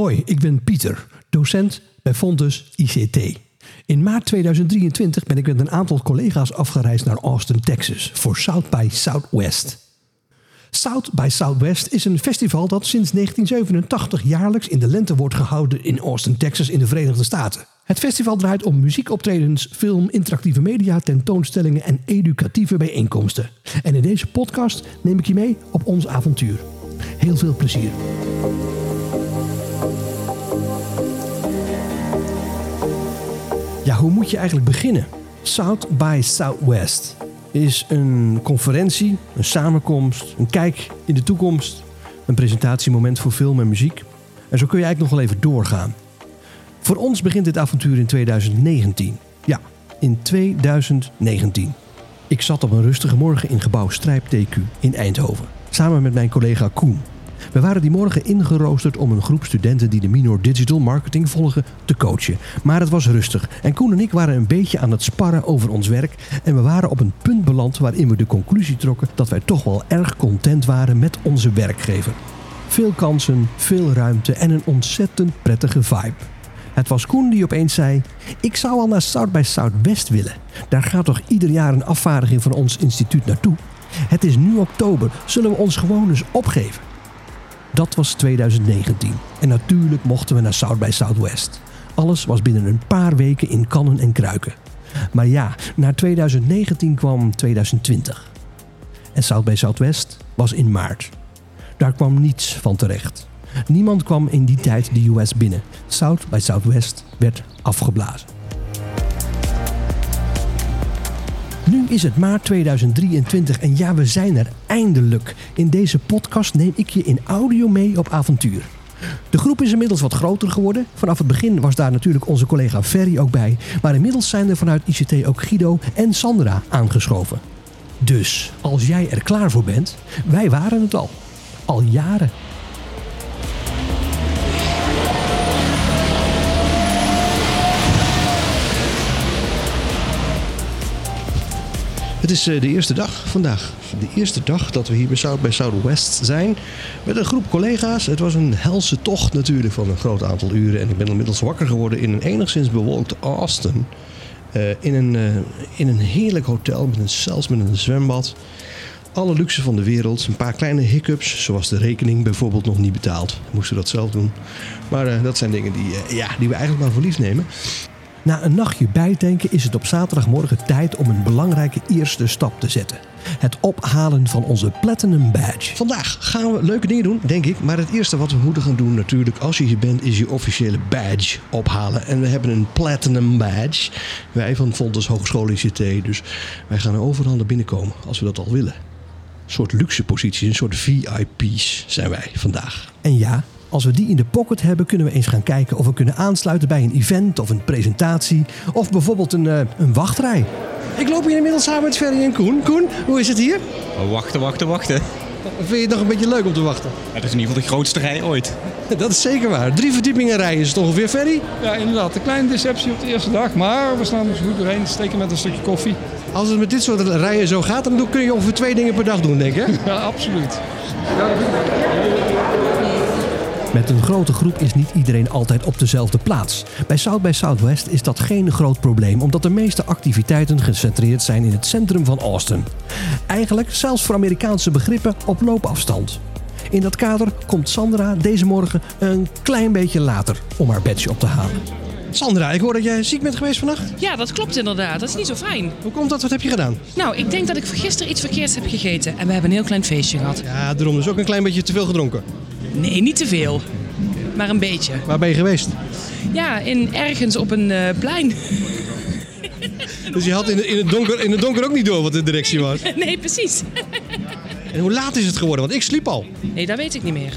Hoi, ik ben Pieter, docent bij Fontes ICT. In maart 2023 ben ik met een aantal collega's afgereisd naar Austin, Texas voor South by Southwest. South by Southwest is een festival dat sinds 1987 jaarlijks in de lente wordt gehouden in Austin, Texas in de Verenigde Staten. Het festival draait om muziekoptredens, film, interactieve media, tentoonstellingen en educatieve bijeenkomsten. En in deze podcast neem ik je mee op ons avontuur. Heel veel plezier. Ja, hoe moet je eigenlijk beginnen? South by Southwest is een conferentie, een samenkomst, een kijk in de toekomst, een presentatiemoment voor film en muziek. En zo kun je eigenlijk nog wel even doorgaan. Voor ons begint dit avontuur in 2019. Ja, in 2019. Ik zat op een rustige morgen in gebouw Strijp TQ in Eindhoven, samen met mijn collega Koen. We waren die morgen ingeroosterd om een groep studenten die de minor digital marketing volgen te coachen. Maar het was rustig en Koen en ik waren een beetje aan het sparren over ons werk en we waren op een punt beland waarin we de conclusie trokken dat wij toch wel erg content waren met onze werkgever. Veel kansen, veel ruimte en een ontzettend prettige vibe. Het was Koen die opeens zei: Ik zou al naar South by Southwest willen. Daar gaat toch ieder jaar een afvaardiging van ons instituut naartoe? Het is nu oktober, zullen we ons gewoon eens opgeven? Dat was 2019 en natuurlijk mochten we naar South by Southwest. Alles was binnen een paar weken in kannen en kruiken. Maar ja, na 2019 kwam 2020. En South by Southwest was in maart. Daar kwam niets van terecht. Niemand kwam in die tijd de US binnen. South by Southwest werd afgeblazen. Nu is het maart 2023 en ja, we zijn er eindelijk. In deze podcast neem ik je in audio mee op avontuur. De groep is inmiddels wat groter geworden. Vanaf het begin was daar natuurlijk onze collega Ferry ook bij. Maar inmiddels zijn er vanuit ICT ook Guido en Sandra aangeschoven. Dus als jij er klaar voor bent, wij waren het al. Al jaren. Het is eh, de eerste dag vandaag. De eerste dag dat we hier bij South by Southwest zijn. Met een groep collega's. Het was een helse tocht natuurlijk van een groot aantal uren. En ik ben inmiddels wakker geworden in een enigszins bewolkt Austin. Uh, in, een, uh, in een heerlijk hotel, met een, zelfs met een zwembad. Alle luxe van de wereld. Een paar kleine hiccups, zoals de rekening bijvoorbeeld nog niet betaald. We moesten dat zelf doen. Maar dat zijn dingen die, ja, die we eigenlijk maar voor lief nemen. Na een nachtje bijdenken is het op zaterdagmorgen tijd om een belangrijke eerste stap te zetten. Het ophalen van onze Platinum Badge. Vandaag gaan we leuke dingen doen, denk ik. Maar het eerste wat we moeten gaan doen natuurlijk als je hier bent... is je officiële badge ophalen. En we hebben een Platinum Badge. Wij van Fontes Hogeschool ICT. Dus wij gaan er overal naar binnenkomen als we dat al willen. Een soort luxe posities, een soort VIP's zijn wij vandaag. En ja, als we die in de pocket hebben, kunnen we eens gaan kijken of we kunnen aansluiten bij een event of een presentatie. Of bijvoorbeeld een, uh, een wachtrij. Ik loop hier inmiddels samen met Ferry en Koen. Koen, hoe is het hier? Wachten, wachten, wachten. Vind je het nog een beetje leuk om te wachten? Ja, dat is in ieder geval de grootste rij ooit. Dat is zeker waar. Drie verdiepingen rijden is het ongeveer, Ferry? Ja, inderdaad. Een kleine deceptie op de eerste dag. Maar we staan er goed doorheen. Steken met een stukje koffie. Als het met dit soort rijen zo gaat, dan kun je ongeveer twee dingen per dag doen, denk ik. Ja, absoluut. Met een grote groep is niet iedereen altijd op dezelfde plaats. Bij South by Southwest is dat geen groot probleem, omdat de meeste activiteiten gecentreerd zijn in het centrum van Austin. Eigenlijk zelfs voor Amerikaanse begrippen op loopafstand. In dat kader komt Sandra deze morgen een klein beetje later om haar badge op te halen. Sandra, ik hoor dat jij ziek bent geweest vannacht. Ja, dat klopt inderdaad. Dat is niet zo fijn. Hoe komt dat? Wat heb je gedaan? Nou, ik denk dat ik gisteren iets verkeerds heb gegeten. En we hebben een heel klein feestje gehad. Ja, daarom dus ook een klein beetje te veel gedronken. Nee, niet te veel. Maar een beetje. Waar ben je geweest? Ja, in, ergens op een uh, plein. Dus je had in, in, het donker, in het donker ook niet door wat de directie was? Nee, precies. En hoe laat is het geworden? Want ik sliep al. Nee, dat weet ik niet meer.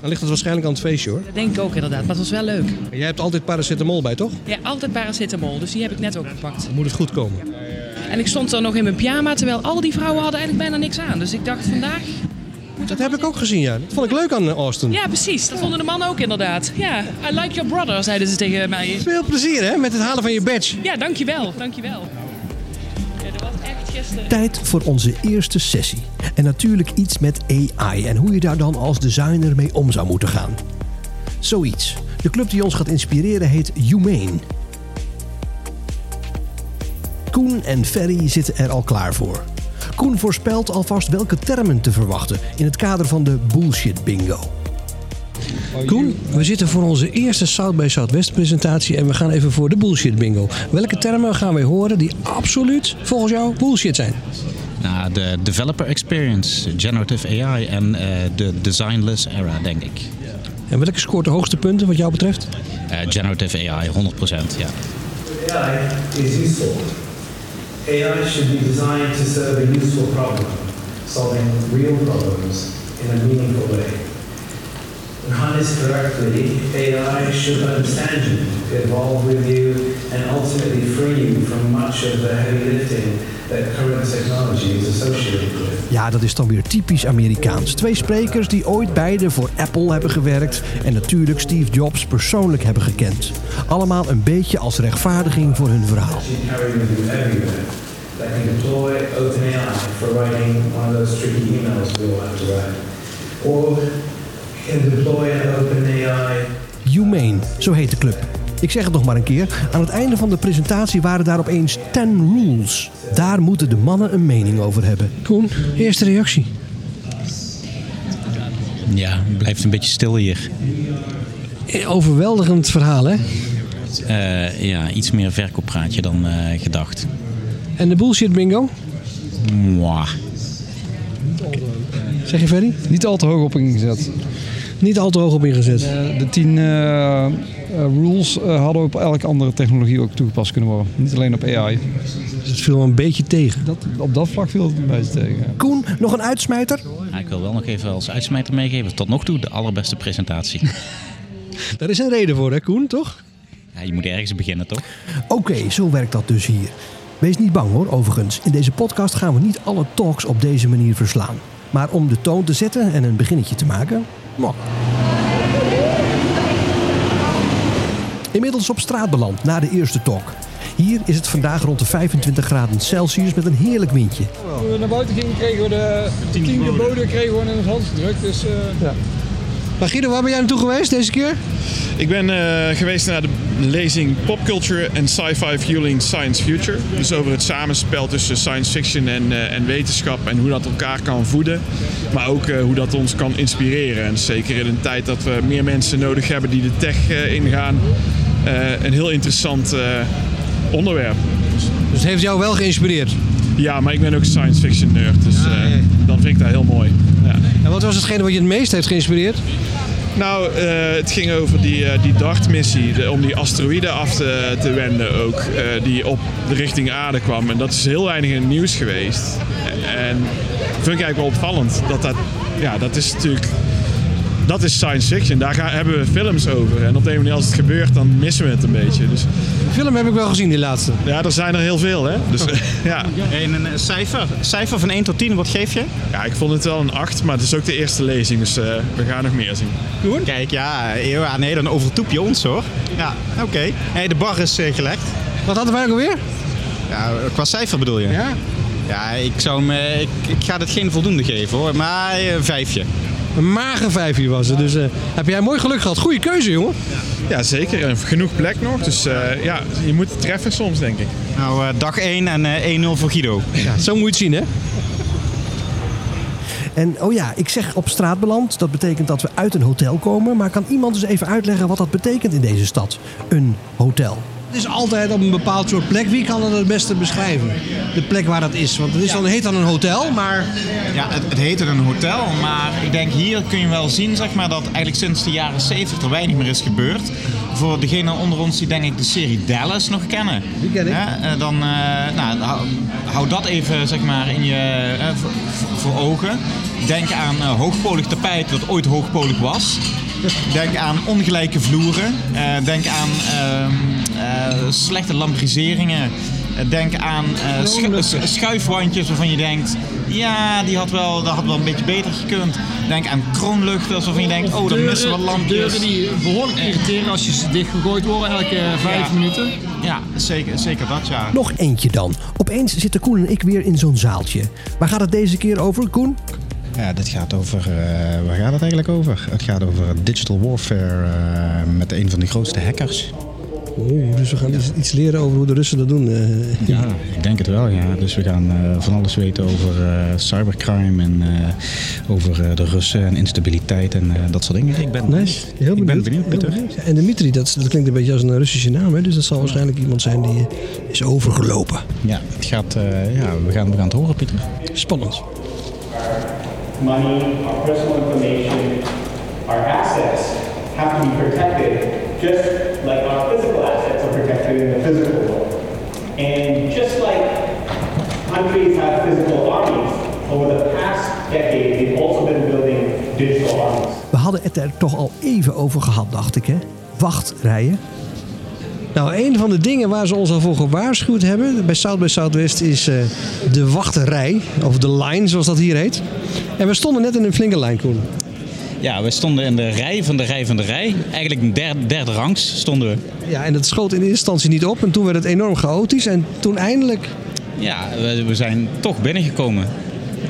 Dan ligt het waarschijnlijk aan het feestje hoor. Dat denk ik ook inderdaad, maar het was wel leuk. En jij hebt altijd paracetamol bij, toch? Ja, altijd paracetamol. Dus die heb ik net ook gepakt. Dan moet het goed komen. En ik stond dan nog in mijn pyjama, terwijl al die vrouwen hadden eigenlijk bijna niks aan. Dus ik dacht vandaag... Dat heb ik ook gezien, ja. Dat vond ik leuk aan Austin. Ja, precies. Dat vonden de mannen ook inderdaad. Ja, I like your brother, zeiden ze tegen mij. Veel plezier, hè, met het halen van je badge. Ja, dankjewel. Dankjewel. Ja, dat was echt gisteren... Tijd voor onze eerste sessie. En natuurlijk iets met AI en hoe je daar dan als designer mee om zou moeten gaan. Zoiets. De club die ons gaat inspireren heet Humane. Koen en Ferry zitten er al klaar voor. Koen voorspelt alvast welke termen te verwachten in het kader van de bullshit bingo. Koen, we zitten voor onze eerste South by Southwest presentatie en we gaan even voor de bullshit bingo. Welke termen gaan wij horen die absoluut volgens jou bullshit zijn? Nou, de developer experience, generative AI en eh, de designless era, denk ik. En welke scoort de hoogste punten wat jou betreft? Eh, generative AI, 100%, ja. AI is useful. AI should be designed to serve a useful problem, solving real problems in a meaningful way. When harnessed correctly, AI should understand you, evolve with you, and ultimately free you from much of the heavy lifting that current technology is associated with. Ja, dat is dan weer typisch Amerikaans. Twee sprekers die ooit beide voor Apple hebben gewerkt en natuurlijk Steve Jobs persoonlijk hebben gekend. Allemaal een beetje als rechtvaardiging voor hun verhaal. That can deploy OpenAI for writing one of those tricky emails we all have to write. Or Humane, zo heet de club. Ik zeg het nog maar een keer. Aan het einde van de presentatie waren daar opeens 10 rules. Daar moeten de mannen een mening over hebben. Koen, eerste reactie. Ja, blijft een beetje stil hier. Eh, Overweldigend verhaal, hè? Eh, ja, iets meer verkooppraatje dan eh, gedacht. En de bullshit bingo? Mwah. Zeg je Ferry? Niet al te hoog op ingezet. Niet al te hoog op ingezet. Eh, de tien eh, eh, rules eh, hadden op elke andere technologie ook toegepast kunnen worden. Niet alleen op AI. Dus het viel een beetje tegen. Dat, op dat vlak viel het een beetje tegen. ja. Koen, nog een uitsmijter? Ja, ik wil wel nog even als uitsmijter meegeven. Tot nog toe de allerbeste presentatie. Daar is een reden voor, hè Koen, toch? ja, je moet ergens beginnen, toch? Oké, zo werkt dat dus hier. Wees niet bang hoor, overigens. In deze podcast gaan we niet alle talks op deze manier verslaan. Maar om de toon te zetten en een beginnetje te maken, mok. Inmiddels op straat beland na de eerste talk. Hier is het vandaag rond de 25 graden Celsius met een heerlijk windje. Toen we naar buiten gingen, kregen we de tien geboden kregen we in ons hand gedrukt. Dus, eh, Maar Guido, waar ben jij naartoe geweest deze keer? Ik ben eh, geweest naar de lezing Popculture en Sci-Fi Fueling Science Future. Dus over het samenspel tussen science fiction en, eh, en wetenschap en hoe dat elkaar kan voeden. Maar ook eh, hoe dat ons kan inspireren. En zeker in een tijd dat we meer mensen nodig hebben die de tech ingaan. een heel interessant onderwerp. Dus het heeft jou wel geïnspireerd. Ja, maar ik ben ook science fiction nerd. Dus eh, dan vind ik dat heel mooi. Ja. En wat was hetgene wat je het meest heeft geïnspireerd? Nou, eh, het ging over die, eh, die DART-missie, om die asteroïde af te, te wenden ook, eh, die op de richting aarde kwam. En dat is heel weinig in het nieuws geweest. En dat vind ik eigenlijk wel opvallend. Dat, dat, ja, dat is natuurlijk... Dat is science fiction. Daar gaan, hebben we films over. En op de een manier als het gebeurt, dan missen we het een beetje. Dus De film heb ik wel gezien, die laatste. ja, er zijn er heel veel, hè. Dus ja. En een eh, cijfer, cijfer van 1 tot 10, wat geef je? ja, ik vond het wel een 8, maar het is ook de eerste lezing. Dus eh, we gaan nog meer zien. Kijk, ja, ja nee, dan overtoep je ons hoor. Ja, oké. Hey, de bar is eh, gelegd. Wat hadden wij ook alweer? Ja, qua cijfer bedoel je? Ja. Ja, ik, zou hem, ik, ik ga dit geen voldoende geven hoor, maar een vijfje. Een mager vijfje was het. Dus eh, heb jij mooi geluk gehad. Goeie keuze, jongen. Ja, zeker. En genoeg plek nog. Dus eh, ja, je moet het treffen soms, denk ik. Nou, eh, dag 1 en eh 1-0 voor Guido. Ja, zo moet je het zien, hè? En oh ja, ik zeg op straat beland. Dat betekent dat we uit een hotel komen. Maar kan iemand eens even uitleggen wat dat betekent in deze stad? Een hotel. Het is altijd op een bepaald soort plek. Wie kan het het beste beschrijven? De plek waar dat is. Want het is dan, heet dan een hotel, maar... Ja, het, het heette een hotel, maar ik denk hier kun je wel zien zeg maar, dat eigenlijk sinds de jaren 70 er weinig meer is gebeurd. Voor degenen onder ons die denk ik de serie Dallas nog kennen. Die ken ik. Hè, eh, dan eh, nou, hou, hou dat even zeg maar, in je, eh, voor, voor ogen. Denk aan hoogpolig tapijt dat ooit hoogpolig was. Denk aan ongelijke vloeren. Eh, denk aan ehm, eh, slechte lambriseringen. Eh, Denk aan eh, schu- schuifwandjes waarvan je denkt... Ja, die had wel, dat had wel een beetje beter gekund. Denk aan kroonluchters waarvan je denkt... Oh, dan missen wat lampjes. Deuren die behoorlijk irriteren als je ze dichtgegooid worden elke vijf Ja. minuten. Ja, zeker, zeker dat, ja. Nog eentje dan. Opeens zitten Koen en ik weer in zo'n zaaltje. Waar gaat het deze keer over, Koen? Ja, dit gaat over, eh, waar gaat het eigenlijk over? Het gaat over digital warfare eh, met een van de grootste hackers. Oeh, dus we gaan iets, iets leren over hoe de Russen dat doen. eh. Ja, ik denk het wel, ja. Dus we gaan eh, van alles weten over eh, cybercrime en eh, over eh, de Russen en instabiliteit en eh, dat soort dingen. Ik ben, Nice. Heel ik ben benieuwd. Pieter. benieuwd. En Dimitri, dat, dat klinkt een beetje als een Russische naam. Hè? Dus dat zal waarschijnlijk iemand zijn die is overgelopen. Ja, het gaat, eh, ja we, gaan, we gaan het horen, Pieter. Spannend. Money, our personal information, our assets have to be protected just like our physical assets are protected in the physical world. And just like countries have physical armies, over the past decade, they've also been building digital armies. We hadden het er toch al even over gehad, dacht ik, hè? Wachtrijen. Nou, een van de dingen waar ze ons al voor gewaarschuwd hebben bij South by Southwest is eh, de wachterij, of de line zoals dat hier heet. En we stonden net in een flinke lijn, Koen. Ja, we stonden in de rij van de rij van de rij. Eigenlijk een derde, derde rangs stonden we. Ja, en dat schoot in eerste instantie niet op en toen werd het enorm chaotisch en toen eindelijk... Ja, we, we zijn toch binnengekomen.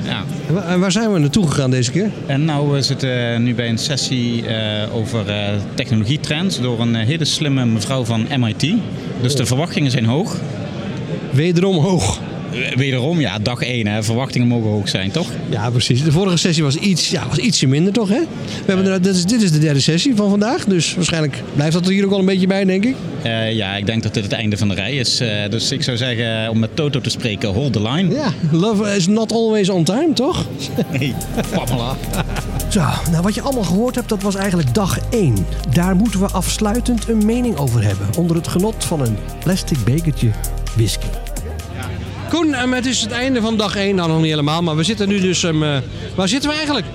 Ja. En wa- En waar zijn we naartoe gegaan deze keer? En nou, we zitten nu bij een sessie eh, over eh, technologietrends door een eh, hele slimme mevrouw van MIT. Dus de verwachtingen zijn hoog. Wederom hoog. Wederom, ja, dag 1, hè. verwachtingen mogen hoog zijn, toch? Ja, precies. De vorige sessie was, iets, ja, was ietsje minder, toch? Hè? We hebben er, dit, is, dit is de derde sessie van vandaag, dus waarschijnlijk blijft dat er hier ook wel een beetje bij, denk ik. Eh, ja, ik denk dat dit het einde van de rij is. Eh, dus ik zou zeggen, om met Toto te spreken, hold the line. Ja, love is not always on time, toch? Hey, Pamela. Zo, nou wat je allemaal gehoord hebt, dat was eigenlijk dag 1. Daar moeten we afsluitend een mening over hebben. Onder het genot van een plastic bekertje whisky. Koen, ehm, het is het einde van dag 1. Nou, nog niet helemaal, maar we zitten nu dus... ehm, eh, waar zitten we eigenlijk?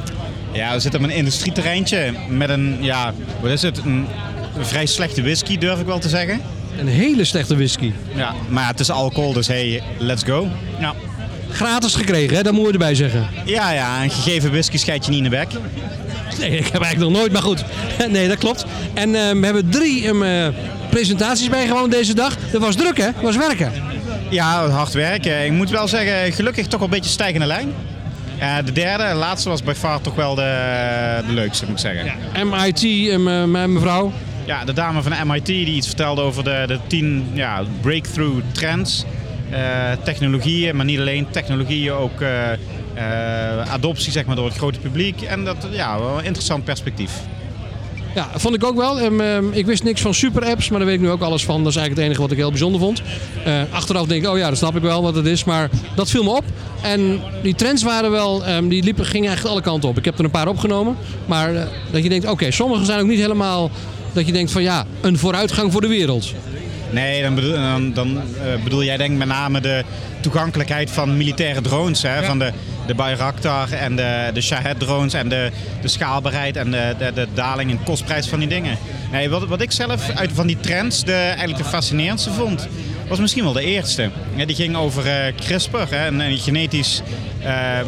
Ja, we zitten op een industrieterreintje met een, ja, wat is het? Een vrij slechte whisky, durf ik wel te zeggen. Een hele slechte whisky. Ja, maar het is alcohol, dus hey, let's go. Ja. Gratis gekregen, hè? dat moeten we erbij zeggen. Ja, ja, een gegeven whisky scheid je niet in de bek. Nee, ik heb eigenlijk nog nooit, maar goed. Nee, dat klopt. En ehm, we hebben drie ehm, eh, presentaties bijgewoond deze dag. Dat was druk, hè? Dat was werken. Ja, hard werken. Ik moet wel zeggen, gelukkig toch wel een beetje stijgende lijn. De derde, de laatste, was bij far toch wel de, de leukste, moet ik zeggen. MIT, ehm, eh, mijn mevrouw. Ja, de dame van MIT die iets vertelde over de, de tien ja, breakthrough trends. eh, technologieën, maar niet alleen technologieën, ook eh, adoptie zeg maar, door het grote publiek. En dat, ja, wel een interessant perspectief. Ja, vond ik ook wel. Ehm, ik wist niks van super apps, maar daar weet ik nu ook alles van. Dat is eigenlijk het enige wat ik heel bijzonder vond. Eh, achteraf denk ik, oh ja, dat snap ik wel wat het is. Maar dat viel me op. En die trends waren wel, ehm, die liepen, gingen echt alle kanten op. Ik heb er een paar opgenomen. Maar eh, dat je denkt, oké, sommige zijn ook niet helemaal... Dat je denkt van ja, een vooruitgang voor de wereld. Nee, dan bedoel, dan, dan, eh, bedoel jij denk ik met name de toegankelijkheid van militaire drones. Hè? Van de, de Bayraktar en de, de Shahed drones en de, de schaalbaarheid en de, de, de daling in kostprijs van die dingen. Nee, wat, wat ik zelf uit van die trends de, eigenlijk de fascinerendste vond, was misschien wel de eerste. Die ging over eh, CRISPR, hè? Een, genetisch, eh,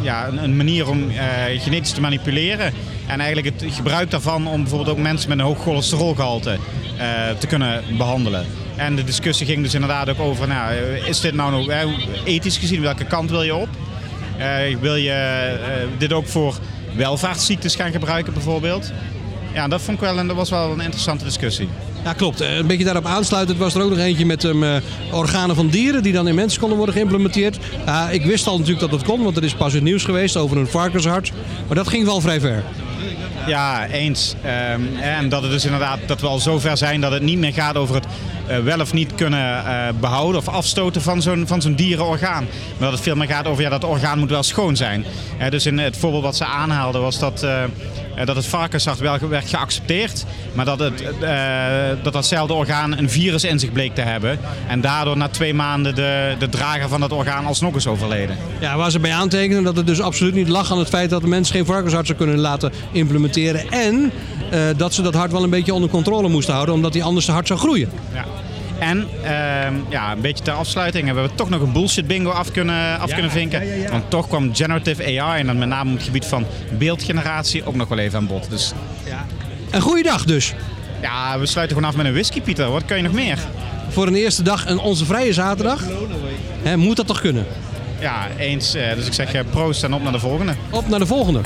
ja, een, manier om eh, genetisch te manipuleren. En eigenlijk het gebruik daarvan om bijvoorbeeld ook mensen met een hoog cholesterolgehalte eh, te kunnen behandelen. En de discussie ging dus inderdaad ook over, nou, is dit nou nog ethisch gezien, welke kant wil je op? Eh, wil je eh, dit ook voor welvaartsziektes gaan gebruiken bijvoorbeeld? Ja, dat vond ik wel en dat was wel een interessante discussie. Ja, klopt. Eh, Een beetje daarop aansluitend was er ook nog eentje met eh, organen van dieren die dan in mensen konden worden geïmplementeerd. Ik wist al natuurlijk dat het kon, want er is pas het nieuws geweest over een varkenshart. Maar dat ging wel vrij ver. Ja, eens. Ehm, en dat het dus inderdaad dat we al zover zijn dat het niet meer gaat over het eh, wel of niet kunnen eh, behouden of afstoten van zo'n, van zo'n dierenorgaan. Maar dat het veel meer gaat over ja, dat orgaan moet wel schoon zijn. Dus in het voorbeeld wat ze aanhaalden was dat, eh, dat het varkenshart wel werd geaccepteerd. Maar dat, het, eh, dat datzelfde orgaan een virus in zich bleek te hebben. En daardoor na twee maanden de, de drager van dat orgaan alsnog is overleden. Ja, waar ze bij aantekenen dat het dus absoluut niet lag aan het feit dat de mensen geen varkenshart zou kunnen laten implementeren. En eh, dat ze dat hart wel een beetje onder controle moesten houden, omdat die anders te hard zou groeien. Ja. En ehm, ja, een beetje ter afsluiting hebben we toch nog een bullshit bingo af kunnen, af kunnen vinken. Want toch kwam generative AI en dan met name op het gebied van beeldgeneratie ook nog wel even aan bod. Dus Een goede dag dus. ja, we sluiten gewoon af met een whisky, Pieter. Wat kan je nog meer? Voor een eerste dag en onze vrije zaterdag. Hè, moet dat toch kunnen? ja, eens. eh, dus ik zeg eh, proost en op naar de volgende. Op naar de volgende.